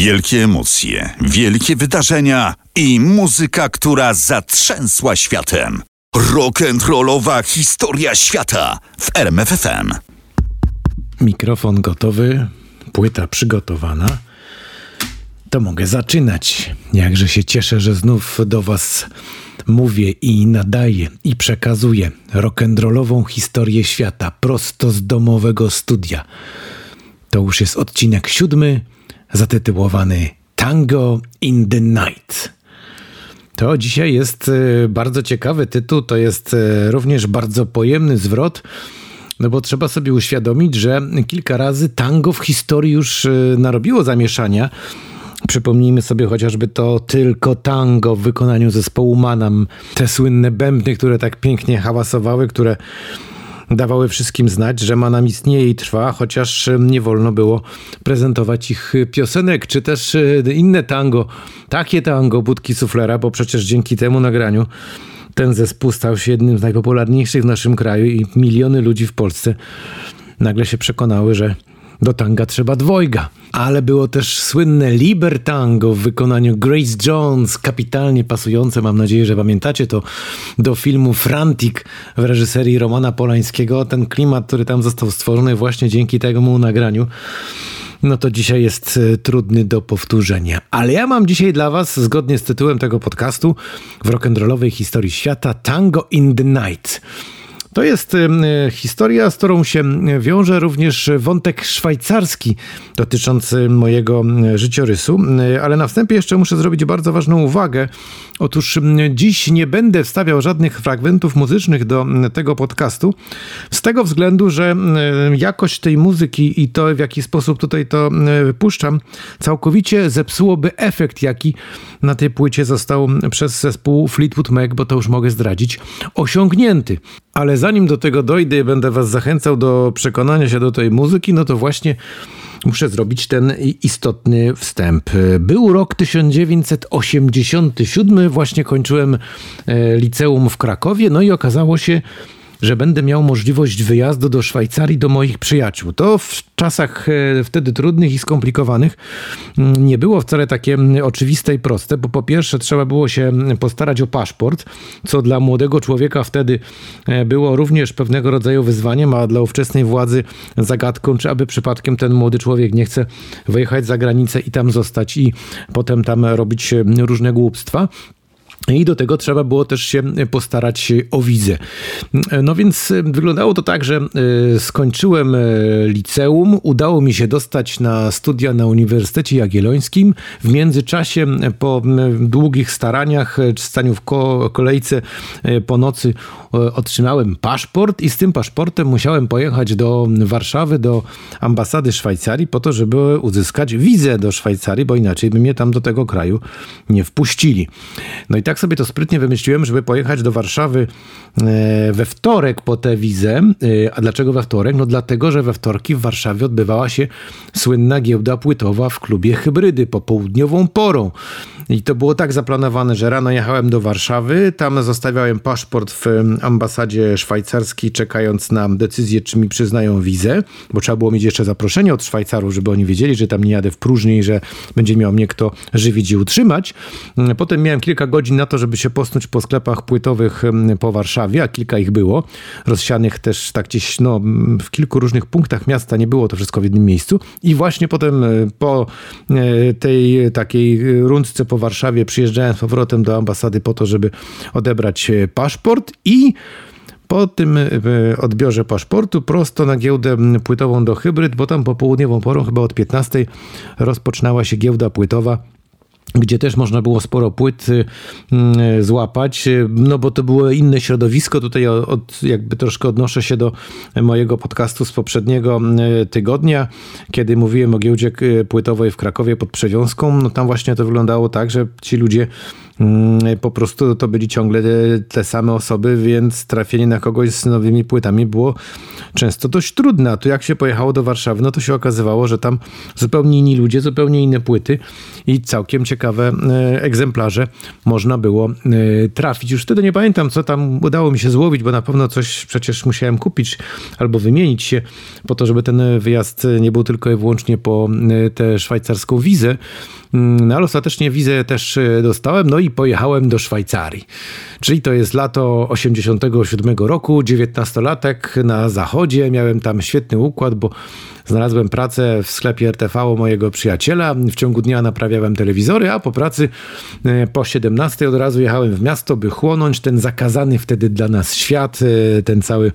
Wielkie emocje, wielkie wydarzenia i muzyka, która zatrzęsła światem. Rock'n'rollowa historia świata w RMFFM. Mikrofon gotowy, płyta przygotowana. To mogę zaczynać. Jakże się cieszę, że znów do Was mówię i nadaję i przekazuję rock'n'rollową historię świata prosto z domowego studia. To już jest odcinek siódmy, zatytułowany Tango in the Night. To dzisiaj jest e, bardzo ciekawy tytuł, to jest e, również bardzo pojemny zwrot, no bo trzeba sobie uświadomić, że kilka razy tango w historii już e, narobiło zamieszania. Przypomnijmy sobie chociażby to tylko tango w wykonaniu zespołu Manam. Te słynne bębny, które tak pięknie hałasowały, które dawały wszystkim znać, że Manam istnieje i trwa, chociaż nie wolno było prezentować ich piosenek, czy też e, inne tango, takie tango Budki Suflera, bo przecież dzięki temu nagraniu ten zespół stał się jednym z najpopularniejszych w naszym kraju i miliony ludzi w Polsce nagle się przekonały, że do tanga trzeba dwojga. Ale było też słynne Libertango w wykonaniu Grace Jones, kapitalnie pasujące, mam nadzieję, że pamiętacie to, do filmu Frantic w reżyserii Romana Polańskiego. Ten klimat, który tam został stworzony właśnie dzięki temu nagraniu no to dzisiaj jest e, trudny do powtórzenia. Ale ja mam dzisiaj dla Was, zgodnie z tytułem tego podcastu, w rock'n'rollowej historii świata, Tango in the Night. To jest historia, z którą się wiąże również wątek szwajcarski dotyczący mojego życiorysu, ale na wstępie jeszcze muszę zrobić bardzo ważną uwagę. Otóż dziś nie będę wstawiał żadnych fragmentów muzycznych do tego podcastu, z tego względu, że jakość tej muzyki i to, w jaki sposób tutaj to puszczam, całkowicie zepsułoby efekt, jaki na tej płycie został przez zespół Fleetwood Mac, bo to już mogę zdradzić, osiągnięty. Ale zanim do tego dojdę będę Was zachęcał do przekonania się do tej muzyki, no to właśnie muszę zrobić ten istotny wstęp. Był rok 1987, właśnie kończyłem e, liceum w Krakowie, no i okazało się, że będę miał możliwość wyjazdu do Szwajcarii do moich przyjaciół. To w czasach e, wtedy trudnych i skomplikowanych mm, nie było wcale takie mm, oczywiste i proste, bo po pierwsze trzeba było się mm, postarać o paszport, co dla młodego człowieka wtedy e, było również pewnego rodzaju wyzwaniem, a dla ówczesnej władzy zagadką, czy aby przypadkiem ten młody człowiek nie chce wyjechać za granicę i tam zostać i potem tam robić różne głupstwa. I do tego trzeba było też się postarać o wizę. No więc wyglądało to tak, że e, skończyłem e, liceum, udało mi się dostać na studia na Uniwersytecie Jagiellońskim. W międzyczasie po długich staraniach, staniu w kolejce po nocy otrzymałem paszport i z tym paszportem musiałem pojechać do Warszawy, do ambasady Szwajcarii po to, żeby uzyskać wizę do Szwajcarii, bo inaczej by mnie tam do tego kraju nie wpuścili. No i tak sobie to sprytnie wymyśliłem, żeby pojechać do Warszawy e, we wtorek po tę wizę. E, a dlaczego we wtorek? No dlatego, że we wtorki w Warszawie odbywała się słynna giełda płytowa w klubie Hybrydy popołudniową porą. I to było tak zaplanowane, że rano jechałem do Warszawy, tam zostawiałem paszport w ambasadzie szwajcarskiej, czekając na decyzję, czy mi przyznają wizę, bo trzeba było mieć jeszcze zaproszenie od Szwajcarów, żeby oni wiedzieli, że tam nie jadę w próżni że będzie miał mnie kto żywić i utrzymać. Potem miałem kilka godzin na to, żeby się posnąć po sklepach płytowych po Warszawie, a kilka ich było, rozsianych też tak gdzieś no, w kilku różnych punktach miasta, nie było to wszystko w jednym miejscu. I właśnie potem e, po e, tej takiej rundce po Warszawie przyjeżdżałem z powrotem do ambasady po to, żeby odebrać e, paszport i po tym odbiorze paszportu prosto na giełdę płytową do Hybryd, bo tam po południową porą, chyba od 15 rozpoczynała się giełda płytowa gdzie też można było sporo płyt y, y, złapać, y, no bo to było inne środowisko. Tutaj od, jakby troszkę odnoszę się do mojego podcastu z poprzedniego tygodnia, kiedy mówiłem o giełdzie płytowej w Krakowie pod Przewiązką. No tam właśnie to wyglądało tak, że ci ludzie po prostu to byli ciągle te same osoby, więc trafienie na kogoś z nowymi płytami było często dość trudne. A tu jak się pojechało do Warszawy, no to się okazywało, że tam zupełnie inni ludzie, zupełnie inne płyty i całkiem ciekawe e, egzemplarze można było e, trafić. Już wtedy nie pamiętam, co tam udało mi się złowić, bo na pewno coś przecież musiałem kupić albo wymienić się po to, żeby ten wyjazd nie był tylko i wyłącznie po e, tę szwajcarską wizę. Mm, no ale ostatecznie wizę też dostałem, no i pojechałem do Szwajcarii. Czyli to jest lato 87 roku, 19-latek na zachodzie. Miałem tam świetny układ, bo znalazłem pracę w sklepie RTV mojego przyjaciela. W ciągu dnia naprawiałem telewizory, a po pracy e, po 17 od razu jechałem w miasto, by chłonąć ten zakazany wtedy dla nas świat, e, ten cały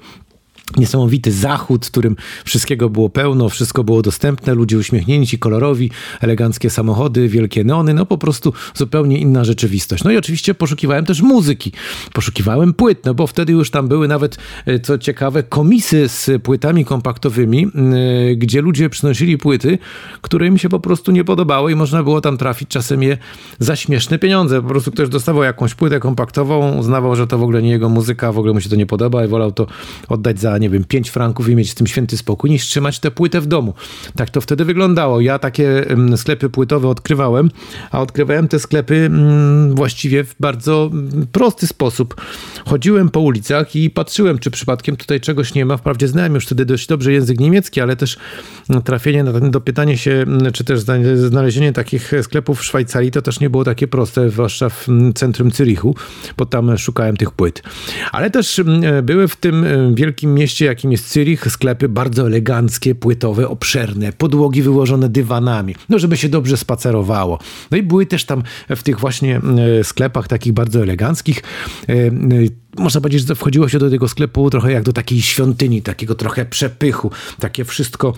Niesamowity zachód, w którym wszystkiego było pełno, wszystko było dostępne, ludzie uśmiechnięci, kolorowi, eleganckie samochody, wielkie neony, no po prostu zupełnie inna rzeczywistość. No i oczywiście poszukiwałem też muzyki, poszukiwałem płyt, no bo wtedy już tam były nawet, e, co ciekawe, komisy z płytami kompaktowymi, e, gdzie ludzie przynosili płyty, które im się po prostu nie podobały i można było tam trafić czasem je za śmieszne pieniądze. Po prostu ktoś dostawał jakąś płytę kompaktową, uznawał, że to w ogóle nie jego muzyka, w ogóle mu się to nie podoba i wolał to oddać za nie wiem, 5 franków i mieć z tym święty spokój, niż trzymać tę płytę w domu. Tak to wtedy wyglądało. Ja takie mm, sklepy płytowe odkrywałem, a odkrywałem te sklepy mm, właściwie w bardzo mm, prosty sposób. Chodziłem po ulicach i patrzyłem, czy przypadkiem tutaj czegoś nie ma. Wprawdzie znałem już wtedy dość dobrze język niemiecki, ale też trafienie na do pytanie się, czy też znalezienie takich sklepów w Szwajcarii to też nie było takie proste, zwłaszcza w centrum Cyrichu, bo tam szukałem tych płyt. Ale też były w tym wielkim mieście mieście, jakim jest Zürich, sklepy bardzo eleganckie, płytowe, obszerne, podłogi wyłożone dywanami, no żeby się dobrze spacerowało. No i były też tam w tych właśnie e, sklepach takich bardzo eleganckich e, e, można powiedzieć, że wchodziło się do tego sklepu trochę jak do takiej świątyni, takiego trochę przepychu, takie wszystko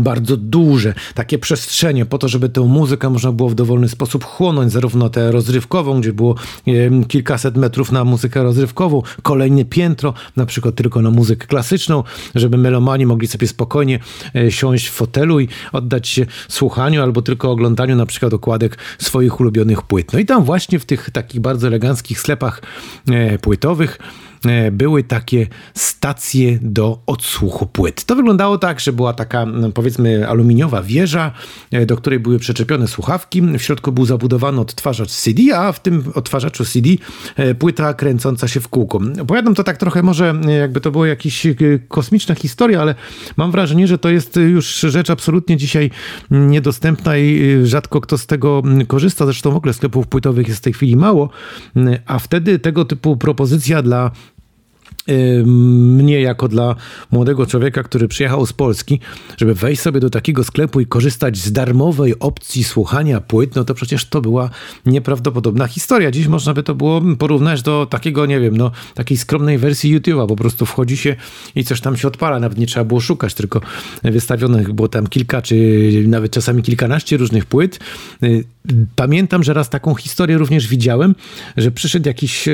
bardzo duże, takie przestrzenie po to, żeby tę muzykę można było w dowolny sposób chłonąć, zarówno tę rozrywkową, gdzie było e, kilkaset metrów na muzykę rozrywkową, kolejne piętro, na przykład tylko na muzykę klasyczną, żeby melomani mogli sobie spokojnie e, siąść w fotelu i oddać się słuchaniu albo tylko oglądaniu na przykład okładek swoich ulubionych płyt. No i tam właśnie w tych takich bardzo eleganckich sklepach płytowych E, były takie stacje do odsłuchu płyt. To wyglądało tak, że była taka powiedzmy aluminiowa wieża, e, do której były przyczepione słuchawki. W środku był zabudowany odtwarzacz CD, a w tym odtwarzaczu CD e, płyta kręcąca się w kółko. Opowiadam to tak trochę może jakby to była jakaś kosmiczna historia, ale mam wrażenie, że to jest już rzecz absolutnie dzisiaj niedostępna i rzadko kto z tego korzysta. Zresztą w ogóle sklepów płytowych jest w tej chwili mało, a wtedy tego typu propozycja dla mnie jako dla młodego człowieka, który przyjechał z Polski, żeby wejść sobie do takiego sklepu i korzystać z darmowej opcji słuchania płyt, no to przecież to była nieprawdopodobna historia. Dziś można by to było porównać do takiego, nie wiem, no takiej skromnej wersji YouTube'a, po prostu wchodzi się i coś tam się odpala, nawet nie trzeba było szukać, tylko wystawionych było tam kilka, czy nawet czasami kilkanaście różnych płyt. Pamiętam, że raz taką historię również widziałem, że przyszedł jakiś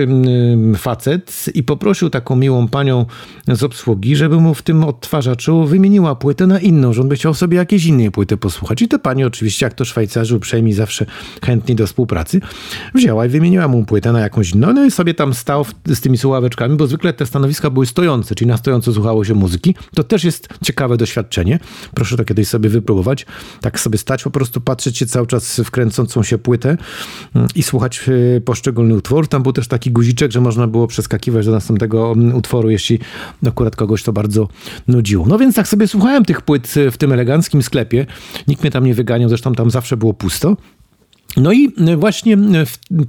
facet i poprosił taką miłą panią z obsługi, żeby mu w tym odtwarzaczu wymieniła płytę na inną, że on by chciał sobie jakieś innej płyty posłuchać. I to pani oczywiście, jak to Szwajcarzy uprzejmi zawsze chętni do współpracy, wzięła i wymieniła mu płytę na jakąś inną. No i sobie tam stał z tymi słuchaweczkami, bo zwykle te stanowiska były stojące, czyli na stojąco słuchało się muzyki. To też jest ciekawe doświadczenie. Proszę to kiedyś sobie wypróbować. Tak sobie stać, po prostu patrzeć się cały czas w kręcącą się płytę mm, i słuchać e, poszczególnych utworów. Tam był też taki guziczek, że można było przeskakiwać do następnego mm, utworu, jeśli akurat kogoś to bardzo nudziło. No więc tak sobie słuchałem tych płyt w tym eleganckim sklepie. Nikt mnie tam nie wyganiał, zresztą tam zawsze było pusto. No i właśnie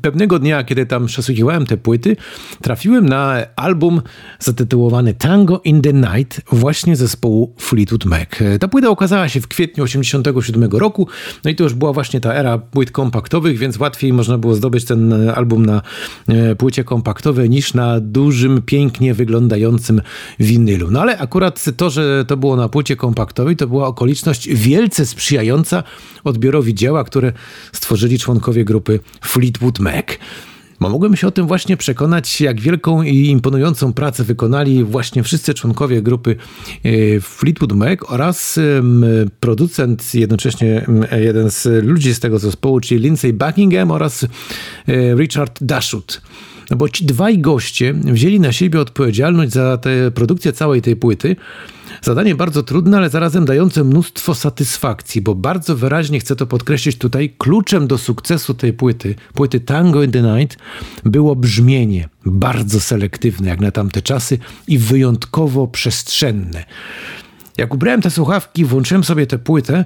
pewnego dnia, kiedy tam przesłuchiwałem te płyty, trafiłem na album zatytułowany Tango in the Night właśnie zespołu Fleetwood Mac. Ta płyta okazała się w kwietniu 1987 roku, no i to już była właśnie ta era płyt kompaktowych, więc łatwiej można było zdobyć ten album na e, płycie kompaktowej niż na dużym, pięknie wyglądającym winylu. No ale akurat to, że to było na płycie kompaktowej, to była okoliczność wielce sprzyjająca odbiorowi dzieła, które stworzyli członkowie grupy Fleetwood Mac. Mogłem się o tym właśnie przekonać, jak wielką i imponującą pracę wykonali właśnie wszyscy członkowie grupy e, Fleetwood Mac oraz producent, jednocześnie jeden z ludzi z tego zespołu, czyli Lindsay Buckingham oraz e, Richard Dashut. No bo ci dwaj goście wzięli na siebie odpowiedzialność za tę produkcję całej tej płyty. Zadanie bardzo trudne, ale zarazem dające mnóstwo satysfakcji, bo bardzo wyraźnie chcę to podkreślić tutaj, kluczem do sukcesu tej płyty, płyty Tango in the Night, było brzmienie, bardzo selektywne jak na tamte czasy i wyjątkowo przestrzenne. Jak ubrałem te słuchawki, włączyłem sobie tę płytę,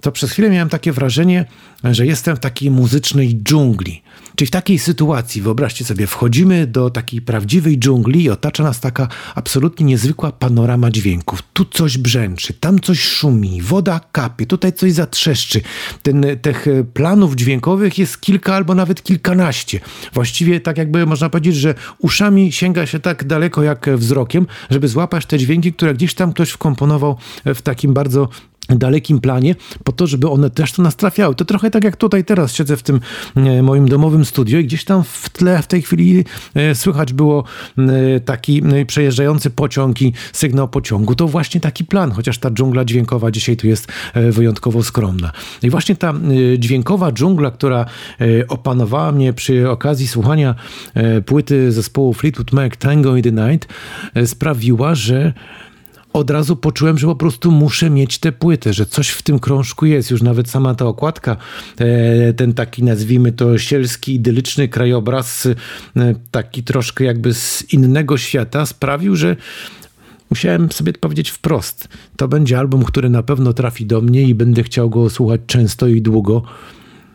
to przez chwilę miałem takie wrażenie, że jestem w takiej muzycznej dżungli. Czyli w takiej sytuacji, wyobraźcie sobie, wchodzimy do takiej prawdziwej dżungli i otacza nas taka absolutnie niezwykła panorama dźwięków. Tu coś brzęczy, tam coś szumi, woda kapie, tutaj coś zatrzeszczy. Ten, tych planów dźwiękowych jest kilka albo nawet kilkanaście. Właściwie tak jakby można powiedzieć, że uszami sięga się tak daleko jak wzrokiem, żeby złapać te dźwięki, które gdzieś tam ktoś wkomponował w takim bardzo dalekim planie, po to, żeby one też to nas trafiały. To trochę tak jak tutaj teraz siedzę w tym e, moim domowym studio i gdzieś tam w tle w tej chwili e, słychać było e, taki przejeżdżający pociąg i sygnał pociągu. To właśnie taki plan, chociaż ta dżungla dźwiękowa dzisiaj tu jest wyjątkowo skromna. I właśnie ta dźwiękowa dżungla, która opanowała mnie przy okazji słuchania płyty zespołu Fleetwood Mac Tango in the Night sprawiła, że od razu poczułem, że po prostu muszę mieć tę płytę, że coś w tym krążku jest. Już nawet sama ta okładka, e, ten taki nazwijmy to sielski, idylliczny krajobraz, e, taki troszkę jakby z innego świata sprawił, że musiałem sobie powiedzieć wprost. To będzie album, który na pewno trafi do mnie i będę chciał go słuchać często i długo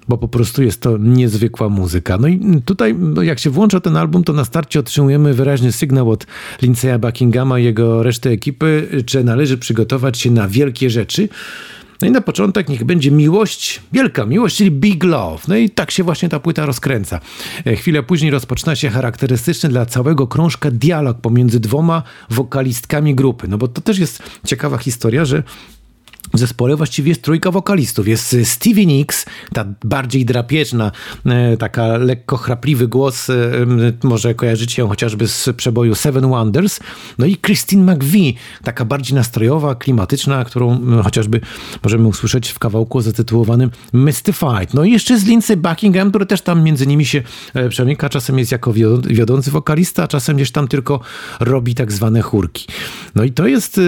bo po prostu jest to niezwykła muzyka. No i tutaj, jak się włącza ten album, to na starcie otrzymujemy wyraźny sygnał od Lindsaya Buckinghama i jego reszty ekipy, że należy przygotować się na wielkie rzeczy. No i na początek niech będzie miłość, wielka miłość, czyli Big Love. No i tak się właśnie ta płyta rozkręca. E, chwilę później rozpoczyna się charakterystyczny dla całego krążka dialog pomiędzy dwoma wokalistkami grupy. No bo to też jest ciekawa historia, że w zespole właściwie jest trójka wokalistów. Jest Stevie Nicks, ta bardziej drapieżna, e, taka lekko chrapliwy głos, e, może kojarzycie ją chociażby z przeboju Seven Wonders. No i Christine McVie, taka bardziej nastrojowa, klimatyczna, którą chociażby możemy usłyszeć w kawałku zatytułowanym Mystified. No i jeszcze z Lindsey Buckingham, który też tam między nimi się e, przenika. Czasem jest jako wiodący wokalista, a czasem gdzieś tam tylko robi tak zwane chórki. No i to jest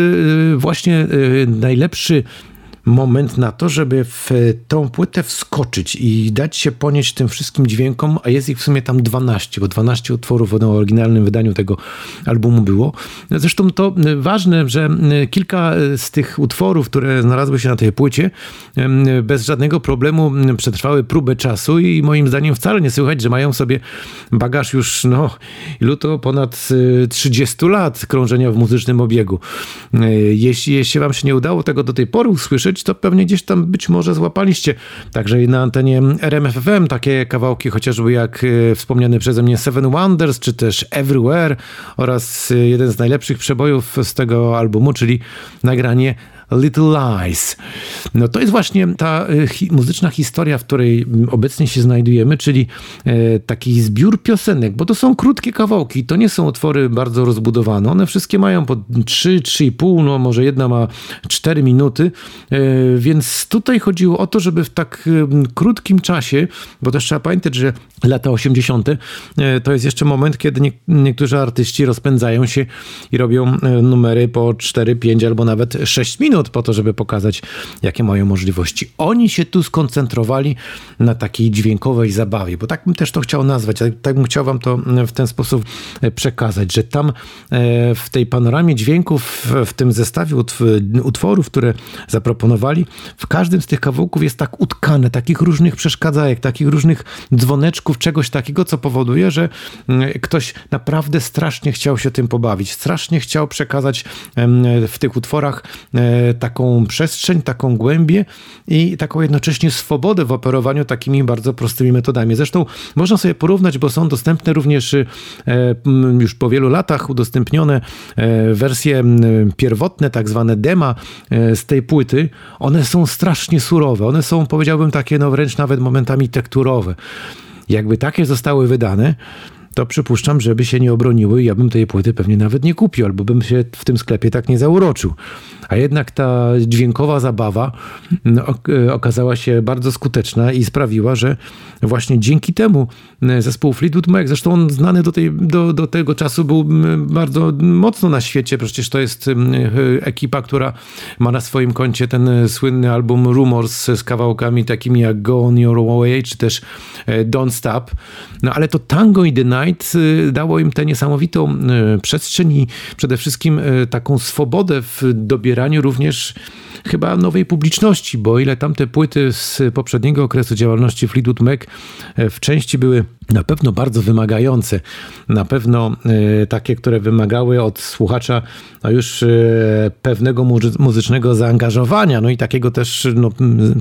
właśnie najlepszy moment na to, żeby w tą płytę wskoczyć i dać się ponieść tym wszystkim dźwiękom, a jest ich w sumie tam 12, bo 12 utworów w oryginalnym wydaniu tego albumu było. Zresztą to ważne, że kilka z tych utworów, które znalazły się na tej płycie, bez żadnego problemu przetrwały próbę czasu i moim zdaniem wcale nie słychać, że mają sobie bagaż już, no, ilu to ponad 30 lat krążenia w muzycznym obiegu. Jeśli, jeśli wam się nie udało tego do tej pory usłyszeć, to pewnie gdzieś tam być może złapaliście. Także i na antenie RMFFM takie kawałki, chociażby jak e, wspomniany przeze mnie Seven Wonders, czy też Everywhere oraz e, jeden z najlepszych przebojów z tego albumu, czyli nagranie Little Lies. No to jest właśnie ta e, hi muzyczna historia, w której obecnie się znajdujemy, czyli e, taki zbiór piosenek, bo to są krótkie kawałki, to nie są utwory bardzo rozbudowane, one wszystkie mają po 3, 3,5, no może jedna ma 4 minuty, e, więc tutaj chodziło o to, żeby w tak krótkim czasie, bo też trzeba pamiętać, że lata 80. to jest jeszcze moment, kiedy nie, niektórzy artyści rozpędzają się i robią numery po 4, 5 albo nawet 6 minut minut po to, żeby pokazać, jakie mają możliwości. Oni się tu skoncentrowali na takiej dźwiękowej zabawie, bo tak bym też to chciał nazwać, tak, tak bym chciał wam to w ten sposób e, przekazać, że tam e, w tej panoramie dźwięków, w tym zestawie utworów, które zaproponowali, w każdym z tych kawałków jest tak utkane, takich różnych przeszkadzajek, takich różnych dzwoneczków, czegoś takiego, co powoduje, że ktoś naprawdę strasznie chciał się tym pobawić, strasznie chciał przekazać w tych utworach e, taką przestrzeń, taką głębię i taką jednocześnie swobodę w operowaniu takimi bardzo prostymi metodami. Zresztą można sobie porównać, bo są dostępne również e, już po wielu latach udostępnione e, wersje pierwotne, tak zwane dema e, z tej płyty. One są strasznie surowe, one są powiedziałbym takie no wręcz nawet momentami tekturowe. Jakby takie zostały wydane, to przypuszczam, żeby się nie obroniły ja bym tej płyty pewnie nawet nie kupił, albo bym się w tym sklepie tak nie zauroczył. A jednak ta dźwiękowa zabawa no, e, okazała się bardzo skuteczna i sprawiła, że właśnie dzięki temu e, zespół Fleetwood Mac, zresztą on znany do, tej, do, do tego czasu był bardzo mocno na świecie, przecież to jest e, ekipa, która ma na swoim koncie ten słynny album Rumors z kawałkami takimi jak Go On Your Way, czy też Don't Stop. No ale to Tango in the Night dało im tę niesamowitą przestrzeń i przede wszystkim taką swobodę w dobieraniu również chyba nowej publiczności, bo ile tamte płyty z poprzedniego okresu działalności Fleetwood Mac w części były na pewno bardzo wymagające, na pewno e, takie, które wymagały od słuchacza no już e, pewnego muzycznego zaangażowania, no i takiego też no,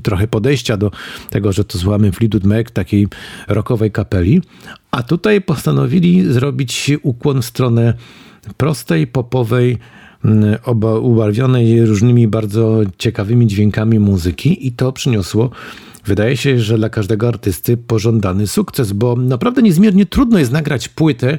trochę podejścia do tego, że to słuchamy Fleetwood Mac, takiej rockowej kapeli, a tutaj postanowili zrobić ukłon w stronę prostej, popowej, ubarwionej różnymi bardzo ciekawymi dźwiękami muzyki i to przyniosło wydaje się, że dla każdego artysty pożądany sukces, bo naprawdę niezmiernie trudno jest nagrać płytę,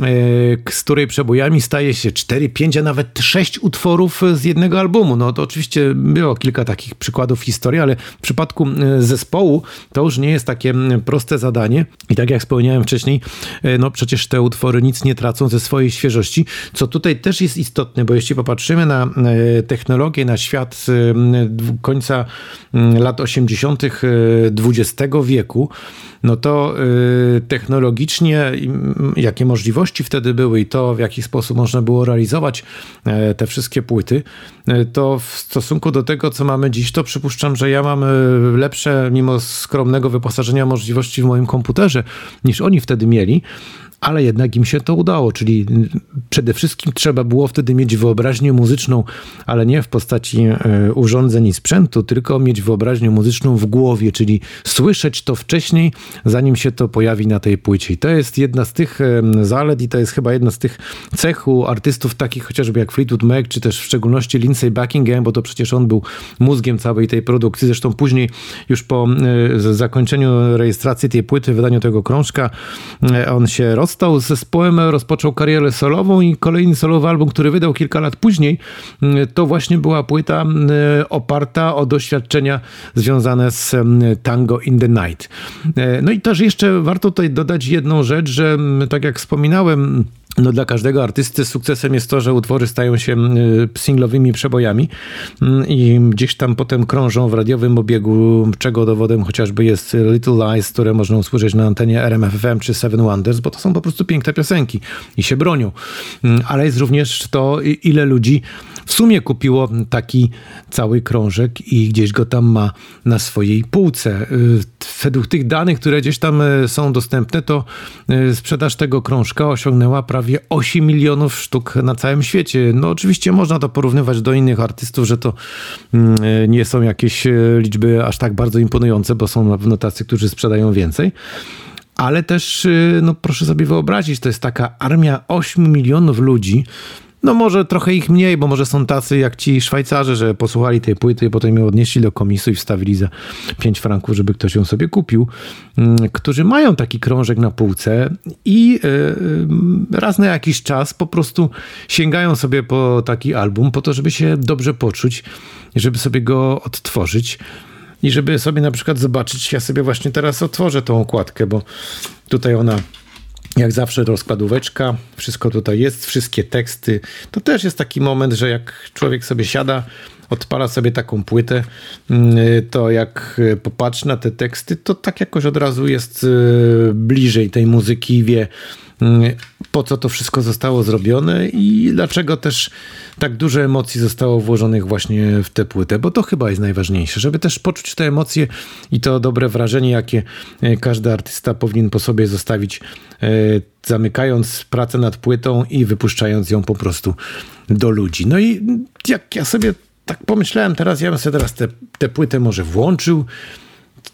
E, z której przebojami staje się 4, 5, a nawet 6 utworów z jednego albumu. No to oczywiście było kilka takich przykładów w historii, ale w przypadku e, zespołu to już nie jest takie proste zadanie. I tak jak wspomniałem wcześniej, e, no przecież te utwory nic nie tracą ze swojej świeżości, co tutaj też jest istotne, bo jeśli popatrzymy na technologię, na świat końca lat 80. XX wieku, no to technologicznie jakie możliwości możliwości wtedy były i to, w jaki sposób można było realizować e, te wszystkie płyty, e, to w stosunku do tego, co mamy dziś, to przypuszczam, że ja mam e, lepsze, mimo skromnego wyposażenia, możliwości w moim komputerze niż oni wtedy mieli ale jednak im się to udało, czyli przede wszystkim trzeba było wtedy mieć wyobraźnię muzyczną, ale nie w postaci e, urządzeń i sprzętu, tylko mieć wyobraźnię muzyczną w głowie, czyli słyszeć to wcześniej, zanim się to pojawi na tej płycie. I to jest jedna z tych zalet i to jest chyba jedna z tych cech u artystów takich chociażby jak Fleetwood Mac, czy też w szczególności Lindsey Buckingham, bo to przecież on był mózgiem całej tej produkcji. Zresztą później już po e, zakończeniu rejestracji tej płyty, wydaniu tego krążka, e, on się roz rozstał z zespołem, rozpoczął karierę solową i kolejny solowy album, który wydał kilka lat później, mm, to właśnie była płyta mm, oparta o doświadczenia związane z mm, Tango in the Night. E, no i też jeszcze warto tutaj dodać jedną rzecz, że tak jak wspominałem, no dla każdego artysty sukcesem jest to, że utwory stają się singlowymi przebojami i gdzieś tam potem krążą w radiowym obiegu, czego dowodem chociażby jest Little Lies, które można usłyszeć na antenie RMFFM czy Seven Wonders, bo to są po prostu piękne piosenki i się bronią. Ale jest również to, ile ludzi w sumie kupiło taki cały krążek i gdzieś go tam ma na swojej półce. Y, według tych danych, które gdzieś tam y, są dostępne, to y, sprzedaż tego krążka osiągnęła prawie 8 milionów sztuk na całym świecie. No oczywiście można to porównywać do innych artystów, że to mm, nie są jakieś liczby aż tak bardzo imponujące, bo są na pewno tacy, którzy sprzedają więcej ale też, no proszę sobie wyobrazić, to jest taka armia 8 milionów ludzi, no może trochę ich mniej, bo może są tacy jak ci Szwajcarzy, że posłuchali tej płyty i potem ją odnieśli do komisu i wstawili za 5 franków, żeby ktoś ją sobie kupił, mm, którzy mają taki krążek na półce i e, e, raz na jakiś czas po prostu sięgają sobie po taki album po to, żeby się dobrze poczuć, żeby sobie go odtworzyć i żeby sobie na przykład zobaczyć, ja sobie właśnie teraz otworzę tą okładkę, bo tutaj ona jak zawsze rozkładóweczka, wszystko tutaj jest, wszystkie teksty. To też jest taki moment, że jak człowiek sobie siada, odpala sobie taką płytę, mm, to jak popatrzy na te teksty, to tak jakoś od razu jest e, bliżej tej muzyki wie, po co to wszystko zostało zrobione i dlaczego też tak dużo emocji zostało włożonych właśnie w tę płytę, bo to chyba jest najważniejsze, żeby też poczuć te emocje i to dobre wrażenie, jakie e, każdy artysta powinien po sobie zostawić, e, zamykając pracę nad płytą i wypuszczając ją po prostu do ludzi. No i jak ja sobie tak pomyślałem teraz, ja bym sobie teraz tę płytę może włączył,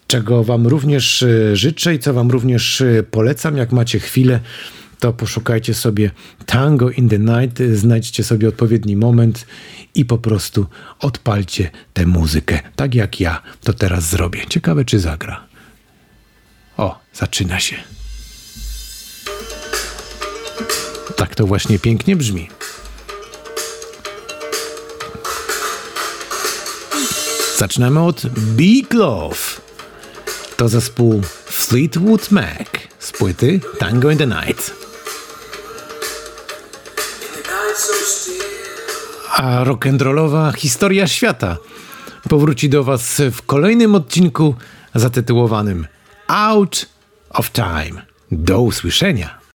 czego wam również e, życzę i co wam również polecam, jak macie chwilę to poszukajcie sobie Tango in the Night, znajdźcie sobie odpowiedni moment i po prostu odpalcie tę muzykę, tak jak ja to teraz zrobię. Ciekawe, czy zagra. O, zaczyna się. Tak to właśnie pięknie brzmi. Zaczynamy od Big Love. To zespół Fleetwood Mac z płyty Tango in the Night. A rock'n'rollowa historia świata powróci do Was w kolejnym odcinku zatytułowanym Out of Time. Do usłyszenia.